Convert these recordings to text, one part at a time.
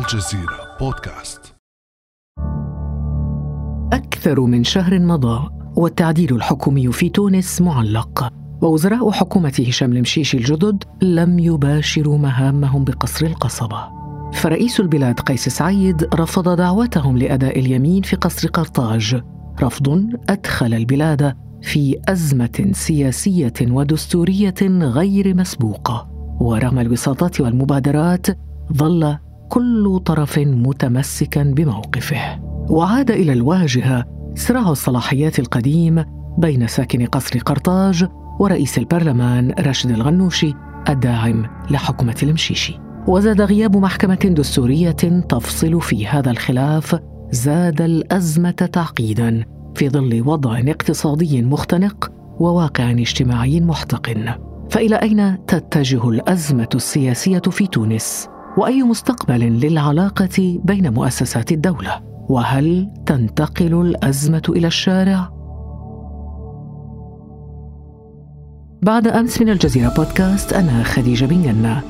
الجزيرة بودكاست. أكثر من شهر مضى والتعديل الحكومي في تونس معلق. ووزراء حكومة هشام المشيشي الجدد لم يباشروا مهامهم بقصر القصبة. فرئيس البلاد قيس سعيد رفض دعوتهم لأداء اليمين في قصر قرطاج. رفض أدخل البلاد في أزمة سياسية ودستورية غير مسبوقة. ورغم الوساطات والمبادرات ظل كل طرف متمسكا بموقفه. وعاد إلى الواجهة صراع الصلاحيات القديم بين ساكن قصر قرطاج ورئيس البرلمان راشد الغنوشي الداعم لحكومة المشيشي. وزاد غياب محكمة دستورية تفصل في هذا الخلاف زاد الأزمة تعقيدا في ظل وضع اقتصادي مختنق وواقع اجتماعي محتقن. فإلى أين تتجه الأزمة السياسية في تونس؟ وأي مستقبل للعلاقة بين مؤسسات الدولة؟ وهل تنتقل الأزمة إلى الشارع؟ بعد أمس من الجزيرة بودكاست أنا خديجة بن جنه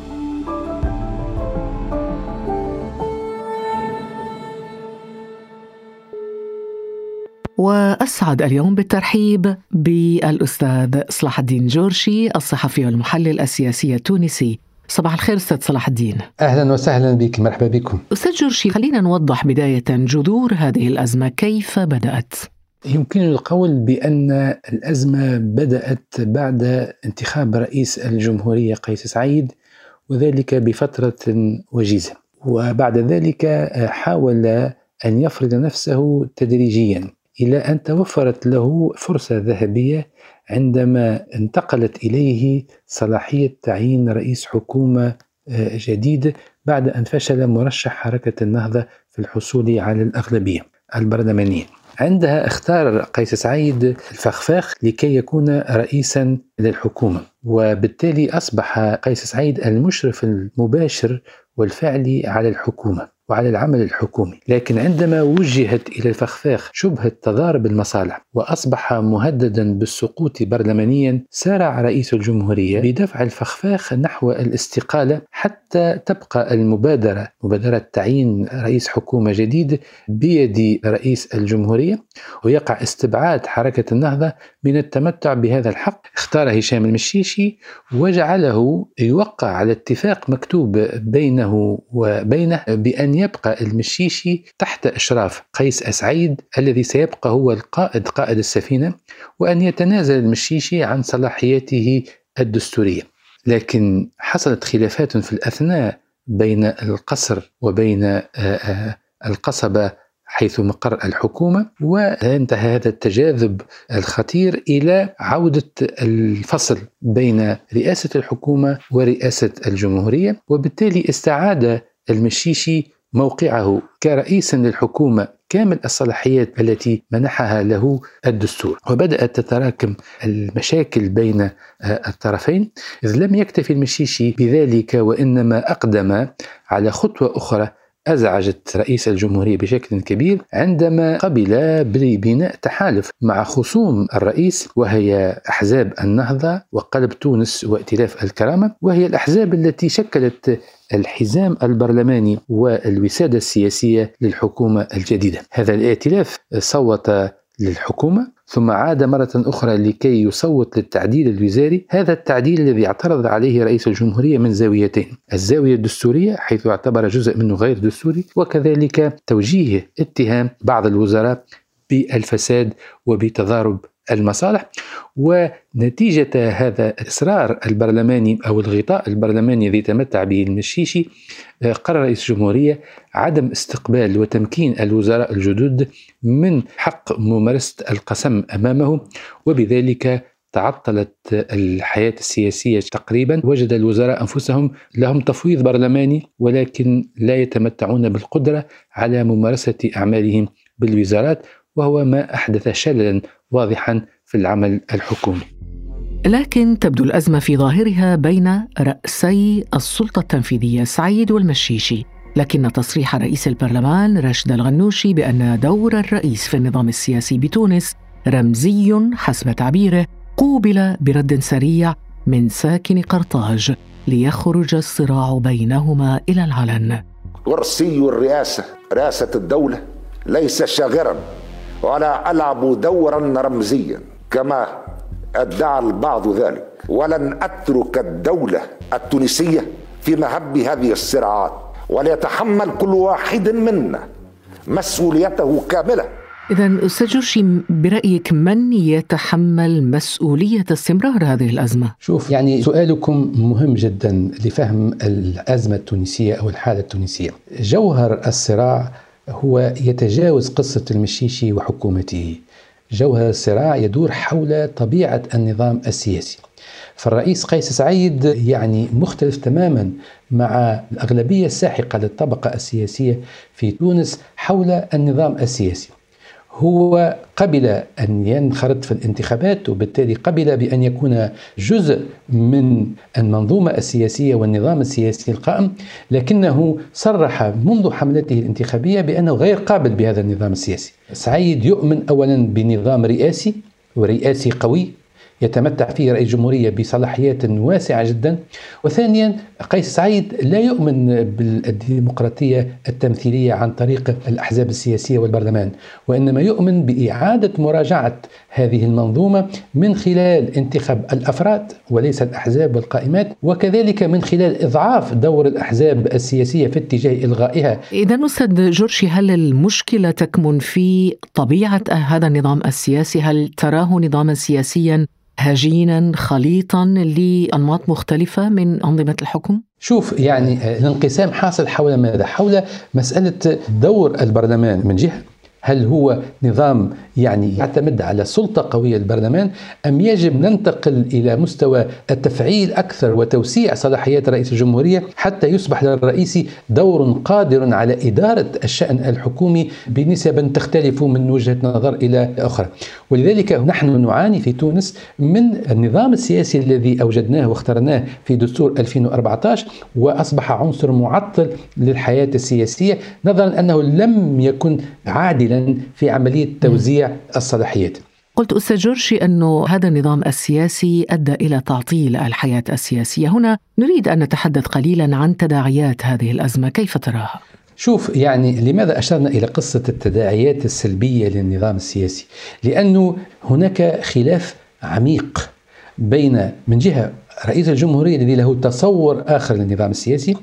وأسعد اليوم بالترحيب بالأستاذ صلاح الدين جورشي الصحفي والمحلل السياسي التونسي. صباح الخير أستاذ صلاح الدين. أهلا وسهلا بك مرحبا بكم. أستاذ جورشي خلينا نوضح بداية جذور هذه الأزمة كيف بدأت؟ يمكن القول بأن الأزمة بدأت بعد انتخاب رئيس الجمهورية قيس سعيد وذلك بفترة وجيزة. وبعد ذلك حاول أن يفرض نفسه تدريجيا إلى أن توفرت له فرصة ذهبية عندما انتقلت إليه صلاحية تعيين رئيس حكومة آه، جديد بعد أن فشل مرشح حركة النهضة في الحصول على الأغلبية البرلمانية. عندها اختار قيس سعيد الفخفاخ لكي يكون رئيسا للحكومة وبالتالي أصبح قيس سعيد المشرف المباشر والفعلي على الحكومة وعلى العمل الحكومي. لكن عندما وجهت إلى الفخفاخ شبهة تضارب المصالح وأصبح مهددا بالسقوط برلمانيا سارع رئيس الجمهورية بدفع الفخفاخ نحو الاستقالة حتى تبقى المبادرة مبادرة تعيين رئيس حكومة جديد بيد رئيس الجمهورية. ويقع استبعاد حركة النهضة من التمتع بهذا الحق. اختار هشام المشيشي وجعله يوقع على اتفاق مكتوب بينه وبينه بأن يبقى المشيشي تحت إشراف قيس أسعيد الذي سيبقى هو القائد قائد السفينة وأن يتنازل المشيشي عن صلاحياته الدستورية. لكن حصلت خلافات في الأثناء بين القصر وبين آه، آه، القصبة حيث مقر الحكومة وانتهى هذا التجاذب الخطير إلى عودة الفصل بين رئاسة الحكومة ورئاسة الجمهورية وبالتالي استعاد المشيشي موقعه كرئيس للحكومة كامل الصلاحيات التي منحها له الدستور. وبدأت تتراكم المشاكل بين آه، الطرفين إذ لم يكتفي المشيشي بذلك وإنما أقدم على خطوة أخرى أزعجت رئيس الجمهورية بشكل كبير عندما قبل ببناء تحالف مع خصوم الرئيس وهي أحزاب النهضة وقلب تونس وائتلاف الكرامة وهي الأحزاب التي شكلت الحزام البرلماني والوسادة السياسية للحكومة الجديدة. هذا الائتلاف صوت للحكومة ثم عاد مرة أخرى لكي يصوت للتعديل الوزاري. هذا التعديل الذي اعترض عليه رئيس الجمهورية من زاويتين. الزاوية الدستورية حيث اعتبر جزء منه غير دستوري وكذلك توجيه اتهام بعض الوزراء بالفساد وبتضارب المصالح ونتيجة هذا الإصرار البرلماني أو الغطاء البرلماني الذي تمتع به المشيشي آه، قرر رئيس الجمهورية عدم استقبال وتمكين الوزراء الجدد من حق ممارسة القسم أمامه وبذلك تعطلت الحياة السياسية تقريبا. وجد الوزراء أنفسهم لهم تفويض برلماني ولكن لا يتمتعون بالقدرة على ممارسة أعمالهم بالوزارات وهو ما أحدث شللا واضحا في العمل الحكومي. لكن تبدو الأزمة في ظاهرها بين رأسي السلطة التنفيذية سعيد والمشيشي لكن تصريح رئيس البرلمان راشد الغنوشي بأن دور الرئيس في النظام السياسي بتونس رمزي حسب تعبيره قوبل برد سريع من ساكن قرطاج ليخرج الصراع بينهما إلى العلن. ورسي الرئاسة رئاسة الدولة ليس شاغرا. ولا ألعب دورا رمزيا كما أدعى البعض ذلك. ولن أترك الدولة التونسية في مهب هذه الصراعات. وليتحمل كل واحد منا مسؤوليته كاملة. إذا أستاذ جورشي برأيك من يتحمل مسؤولية استمرار هذه الأزمة؟ شوف يعني سؤالكم مهم جدا لفهم الأزمة التونسية أو الحالة التونسية. جوهر الصراع هو يتجاوز قصة المشيشي وحكومته. جوهر الصراع يدور حول طبيعة النظام السياسي. فالرئيس قيس سعيد يعني مختلف تماما مع الأغلبية الساحقة للطبقة السياسية في تونس حول النظام السياسي. هو قبل أن ينخرط في الانتخابات وبالتالي قبل بأن يكون جزء من المنظومة السياسية والنظام السياسي القائم لكنه صرح منذ حملته الانتخابية بأنه غير قابل بهذا النظام السياسي. سعيد يؤمن اولا بنظام رئاسي ورئاسي قوي يتمتع فيه رئيس الجمهورية بصلاحيات واسعة جدا. وثانيا قيس سعيد لا يؤمن بالديمقراطية التمثيلية عن طريق الأحزاب السياسية والبرلمان وإنما يؤمن بإعادة مراجعة هذه المنظومة من خلال انتخاب الأفراد وليس الأحزاب والقائمات وكذلك من خلال إضعاف دور الأحزاب السياسية في اتجاه إلغائها. إذا أستاذ جورشي هل المشكلة تكمن في طبيعة هذا النظام السياسي؟ هل تراه نظاما سياسيا هجينا خليطا لأنماط مختلفة من أنظمة الحكم؟ شوف يعني الانقسام حاصل حول ماذا؟ حول مسألة دور البرلمان من جهة هل هو نظام يعني يعتمد على سلطة قوية للبرلمان أم يجب ننتقل إلى مستوى التفعيل أكثر وتوسيع صلاحيات رئيس الجمهورية حتى يصبح للرئيس دور قادر على إدارة الشأن الحكومي بنسب تختلف من وجهة نظر إلى أخرى. ولذلك نحن نعاني في تونس من النظام السياسي الذي أوجدناه واخترناه في دستور 2014 وأصبح عنصر معطل للحياة السياسية نظرا أنه لم يكن عادلا في عملية توزيع الصلاحيات. قلت أستاذ جورشي أن هذا النظام السياسي أدى إلى تعطيل الحياة السياسية. هنا نريد أن نتحدث قليلا عن تداعيات هذه الأزمة. كيف تراها؟ شوف يعني لماذا أشرنا إلى قصة التداعيات السلبية للنظام السياسي؟ لأنه هناك خلاف عميق بين من جهة رئيس الجمهورية الذي له تصور آخر للنظام السياسي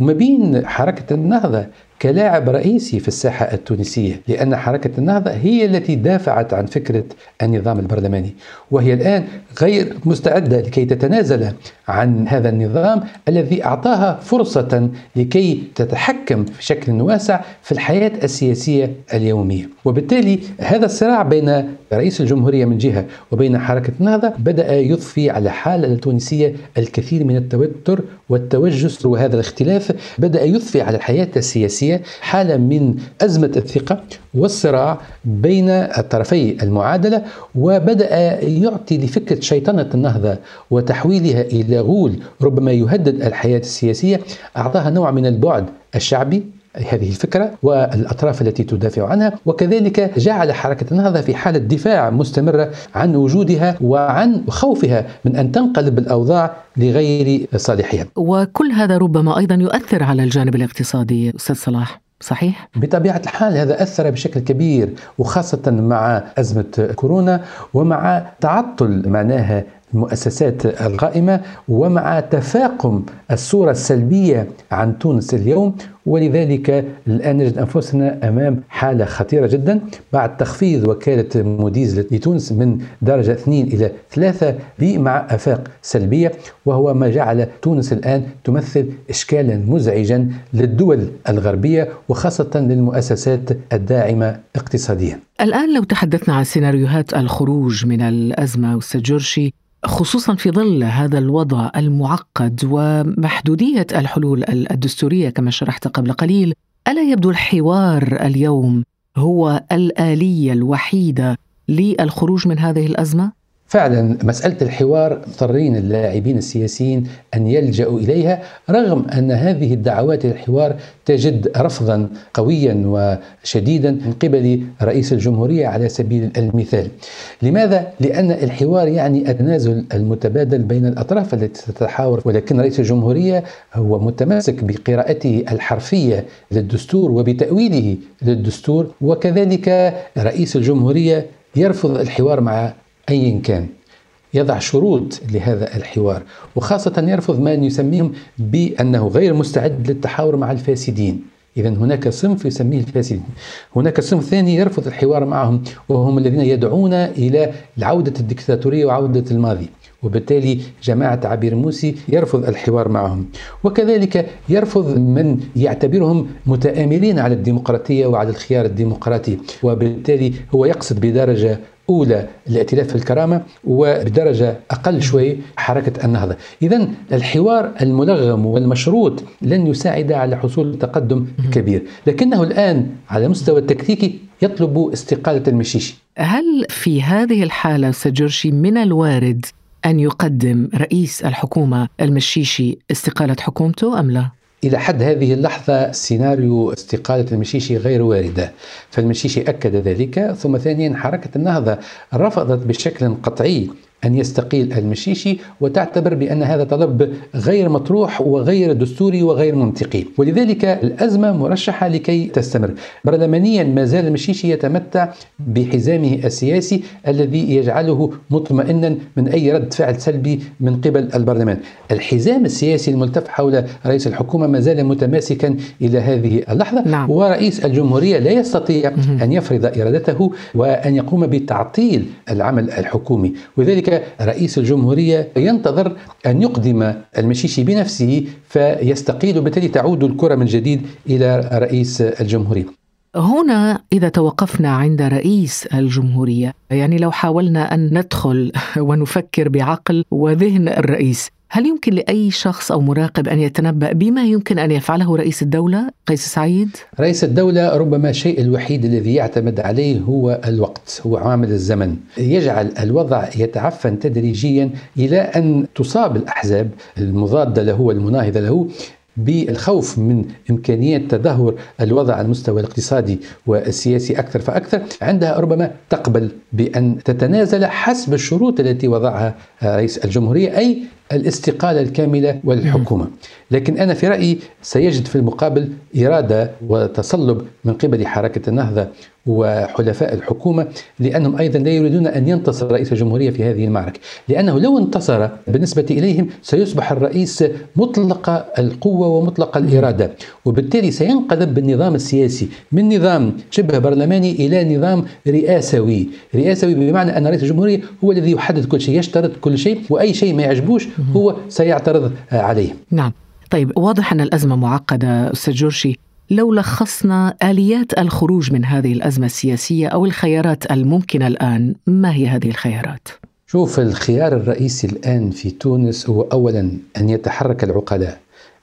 وما بين حركة النهضة كلاعب رئيسي في الساحة التونسية لأن حركة النهضة هي التي دافعت عن فكرة النظام البرلماني وهي الآن غير مستعدة لكي تتنازل عن هذا النظام الذي أعطاها فرصة لكي تتحكم بشكل واسع في الحياة السياسية اليومية. وبالتالي هذا الصراع بين رئيس الجمهورية من جهة وبين حركة النهضة بدأ يضفي على الحالة التونسية الكثير من التوتر والتوجس وهذا الاختلاف بدأ يضفي على الحياة السياسية حالة من أزمة الثقة والصراع بين الطرفي المعادلة وبدأ يعطي لفكرة شيطنة النهضة وتحويلها إلى غول ربما يهدد الحياة السياسية أعطاها نوع من البعد الشعبي هذه الفكرة والأطراف التي تدافع عنها وكذلك جعل حركة النهضة في حالة دفاع مستمرة عن وجودها وعن خوفها من أن تنقلب الأوضاع لغير صالحها وكل هذا ربما أيضا يؤثر على الجانب الاقتصادي أستاذ صلاح صحيح؟ بطبيعة الحال هذا أثر بشكل كبير وخاصة مع أزمة كورونا ومع تعطل معناها المؤسسات القائمة ومع تفاقم الصورة السلبية عن تونس اليوم. ولذلك الآن نجد أنفسنا أمام حالة خطيرة جدا بعد تخفيض وكالة موديز لتونس من درجة 2 إلى 3 مع أفاق سلبية وهو ما جعل تونس الآن تمثل إشكالا مزعجا للدول الغربية وخاصة للمؤسسات الداعمة اقتصاديا. الآن لو تحدثنا عن سيناريوهات الخروج من الأزمة أستاذ خصوصا في ظل هذا الوضع المعقد ومحدودية الحلول الدستورية كما شرحت قبل قليل ألا يبدو الحوار اليوم هو الآلية الوحيدة للخروج من هذه الأزمة؟ فعلا مسألة الحوار اضطرين اللاعبين السياسيين أن يلجأوا إليها رغم أن هذه الدعوات الحوار تجد رفضا قويا وشديدا من قبل رئيس الجمهورية على سبيل المثال لماذا؟ لأن الحوار يعني التنازل المتبادل بين الأطراف التي تتحاور ولكن رئيس الجمهورية هو متمسك بقراءته الحرفية للدستور وبتأويله للدستور وكذلك رئيس الجمهورية يرفض الحوار مع أيا كان يضع شروط لهذا الحوار. وخاصة يرفض ما يسميهم بأنه غير مستعد للتحاور مع الفاسدين. إذا هناك صنف يسميه الفاسدين. هناك صنف ثاني يرفض الحوار معهم وهم الذين يدعون إلى عودة الدكتاتورية وعودة الماضي. وبالتالي جماعة عبير موسي يرفض الحوار معهم. وكذلك يرفض من يعتبرهم متآملين على الديمقراطية وعلى الخيار الديمقراطي. وبالتالي هو يقصد بدرجة أولى الائتلاف في الكرامة وبدرجة أقل شوي حركة النهضة. إذا الحوار الملغم والمشروط لن يساعد على حصول تقدم كبير لكنه الآن على المستوى التكتيكي يطلب استقالة المشيشي. هل في هذه الحالة سجرشي من الوارد أن يقدم رئيس الحكومة المشيشي استقالة حكومته أم لا؟ إلى حد هذه اللحظة سيناريو استقالة المشيشي غير واردة فالمشيشي أكد ذلك ثم ثانيا حركة النهضة رفضت بشكل قطعي أن يستقيل المشيشي وتعتبر بأن هذا طلب غير مطروح وغير دستوري وغير منطقي. ولذلك الأزمة مرشحة لكي تستمر. برلمانيا ما زال المشيشي يتمتع بحزامه السياسي الذي يجعله مطمئنا من أي رد فعل سلبي من قبل البرلمان. الحزام السياسي الملتف حول رئيس الحكومة ما زال متماسكا إلى هذه اللحظة. نعم. ورئيس الجمهورية لا يستطيع أن يفرض إرادته وأن يقوم بتعطيل العمل الحكومي. رئيس الجمهورية ينتظر أن يقدم المشيشي بنفسه فيستقيل وبالتالي تعود الكرة من جديد إلى رئيس الجمهورية. هنا إذا توقفنا عند رئيس الجمهورية يعني لو حاولنا أن ندخل ونفكر بعقل وذهن الرئيس هل يمكن لأي شخص أو مراقب أن يتنبأ بما يمكن أن يفعله رئيس الدولة قيس سعيد؟ رئيس الدولة ربما الشيء الوحيد الذي يعتمد عليه هو الوقت هو عامل الزمن يجعل الوضع يتعفن تدريجيا إلى أن تصاب الأحزاب المضادة له والمناهضة له بالخوف من إمكانية تدهور الوضع على المستوى الاقتصادي والسياسي أكثر فأكثر عندها ربما تقبل بأن تتنازل حسب الشروط التي وضعها رئيس الجمهورية أي الاستقالة الكاملة والحكومة. لكن أنا في رأيي سيجد في المقابل إرادة وتصلب من قبل حركة النهضة وحلفاء الحكومة لأنهم أيضا لا يريدون أن ينتصر رئيس الجمهورية في هذه المعركة. لأنه لو انتصر بالنسبة إليهم سيصبح الرئيس مطلق القوة ومطلق الإرادة. وبالتالي سينقلب بالنظام السياسي من نظام شبه برلماني إلى نظام رئاسوي. رئاسوي بمعنى أن رئيس الجمهورية هو الذي يحدد كل شيء يشترط كل شيء وأي شيء ما يعجبوش هو سيعترض عليه. نعم. طيب واضح أن الأزمة معقدة أستاذ جورشي. لو لخصنا آليات الخروج من هذه الأزمة السياسية أو الخيارات الممكنة الآن ما هي هذه الخيارات؟ شوف الخيار الرئيسي الآن في تونس هو أولا أن يتحرك العقلاء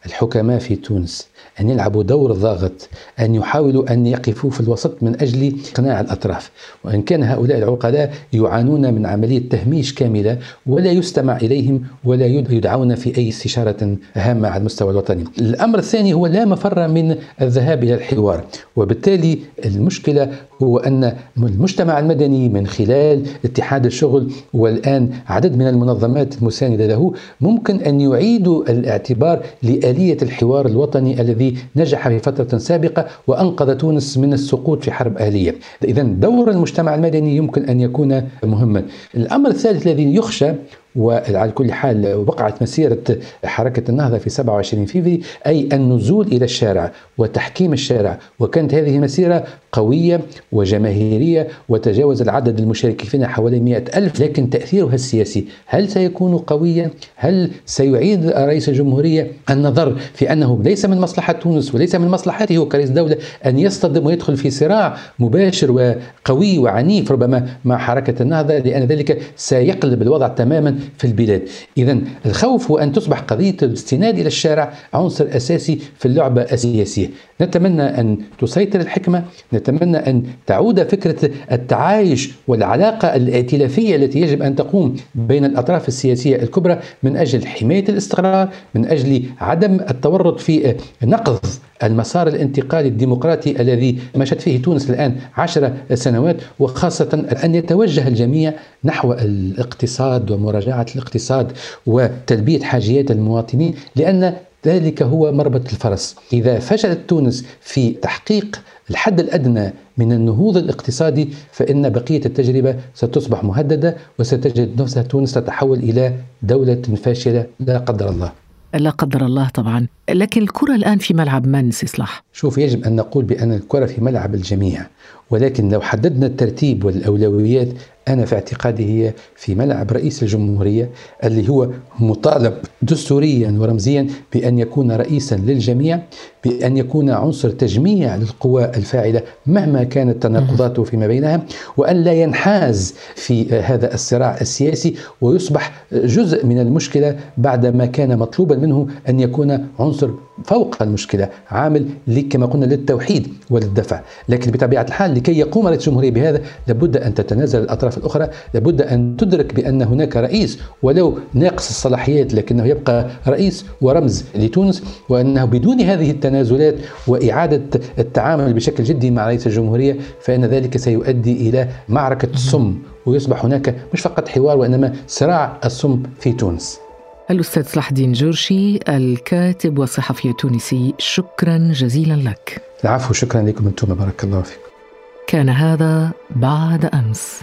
الحكماء في تونس. أن يلعبوا دور ضاغط أن يحاولوا أن يقفوا في الوسط من أجل إقناع الأطراف. وإن كان هؤلاء العقلاء يعانون من عملية تهميش كاملة ولا يستمع إليهم ولا يدعون في أي استشارة هامة على المستوى الوطني. الأمر الثاني هو لا مفر من الذهاب إلى الحوار. وبالتالي المشكلة هو أن المجتمع المدني من خلال اتحاد الشغل والآن عدد من المنظمات المساندة له ممكن أن يعيدوا الاعتبار لآلية الحوار الوطني الذي نجح في فترة سابقة وأنقذ تونس من السقوط في حرب أهلية. إذا دور المجتمع المدني يمكن أن يكون مهما. الأمر الثالث الذي يخشى وعلى كل حال وقعت مسيرة حركة النهضة في 27 فيفري أي النزول إلى الشارع وتحكيم الشارع. وكانت هذه المسيرة قوية وجماهيرية وتجاوز العدد المشاركين حوالي 100 ألف. لكن تأثيرها السياسي هل سيكون قويا؟ هل سيعيد رئيس الجمهورية النظر في أنه ليس من مصلحة تونس وليس من مصلحته كرئيس دولة أن يصطدم ويدخل في صراع مباشر وقوي وعنيف ربما مع حركة النهضة؟ لأن ذلك سيقلب الوضع تماما في البلاد. إذا الخوف هو أن تصبح قضية الاستناد إلى الشارع عنصر أساسي في اللعبة السياسية. نتمنى أن تسيطر الحكمة نتمنى أن تعود فكرة التعايش والعلاقة الائتلافية التي يجب أن تقوم بين الأطراف السياسية الكبرى من أجل حماية الاستقرار من أجل عدم التورط في نقض المسار الانتقالي الديمقراطي الذي مشت فيه تونس الآن عشر سنوات وخاصة أن يتوجه الجميع نحو الاقتصاد ومراجعة الاقتصاد وتلبية حاجيات المواطنين لأن ذلك هو مربط الفرس. إذا فشلت تونس في تحقيق الحد الأدنى من النهوض الاقتصادي فإن بقية التجربة ستصبح مهددة وستجد نفسها تونس تتحول إلى دولة فاشلة لا قدر الله. لا قدر الله طبعا. لكن الكرة الآن في ملعب من سيصلح؟ شوف يجب أن نقول بأن الكرة في ملعب الجميع ولكن لو حددنا الترتيب والأولويات أنا في اعتقادي هي في ملعب رئيس الجمهورية اللي هو مطالب دستوريا ورمزيا بأن يكون رئيسا للجميع بأن يكون عنصر تجميع للقوى الفاعلة مهما كانت تناقضاته فيما بينها وأن لا ينحاز في هذا الصراع السياسي ويصبح جزء من المشكلة بعدما كان مطلوبا منه أن يكون عنصر فوق المشكلة عامل كما قلنا للتوحيد وللدفع. لكن بطبيعة الحال لكي يقوم رئيس الجمهورية بهذا لابد أن تتنازل الأطراف الأخرى لابد أن تدرك بأن هناك رئيس ولو ناقص الصلاحيات لكنه يبقى رئيس ورمز لتونس وأنه بدون هذه التنازلات وإعادة التعامل بشكل جدي مع رئيس الجمهورية فإن ذلك سيؤدي إلى معركة السم ويصبح هناك مش فقط حوار وإنما صراع السم في تونس. الأستاذ صلاح الدين جورشي الكاتب والصحفي التونسي شكرا جزيلا لك. العفو شكرا لكم أنتم بارك الله فيكم. كان هذا بعد أمس.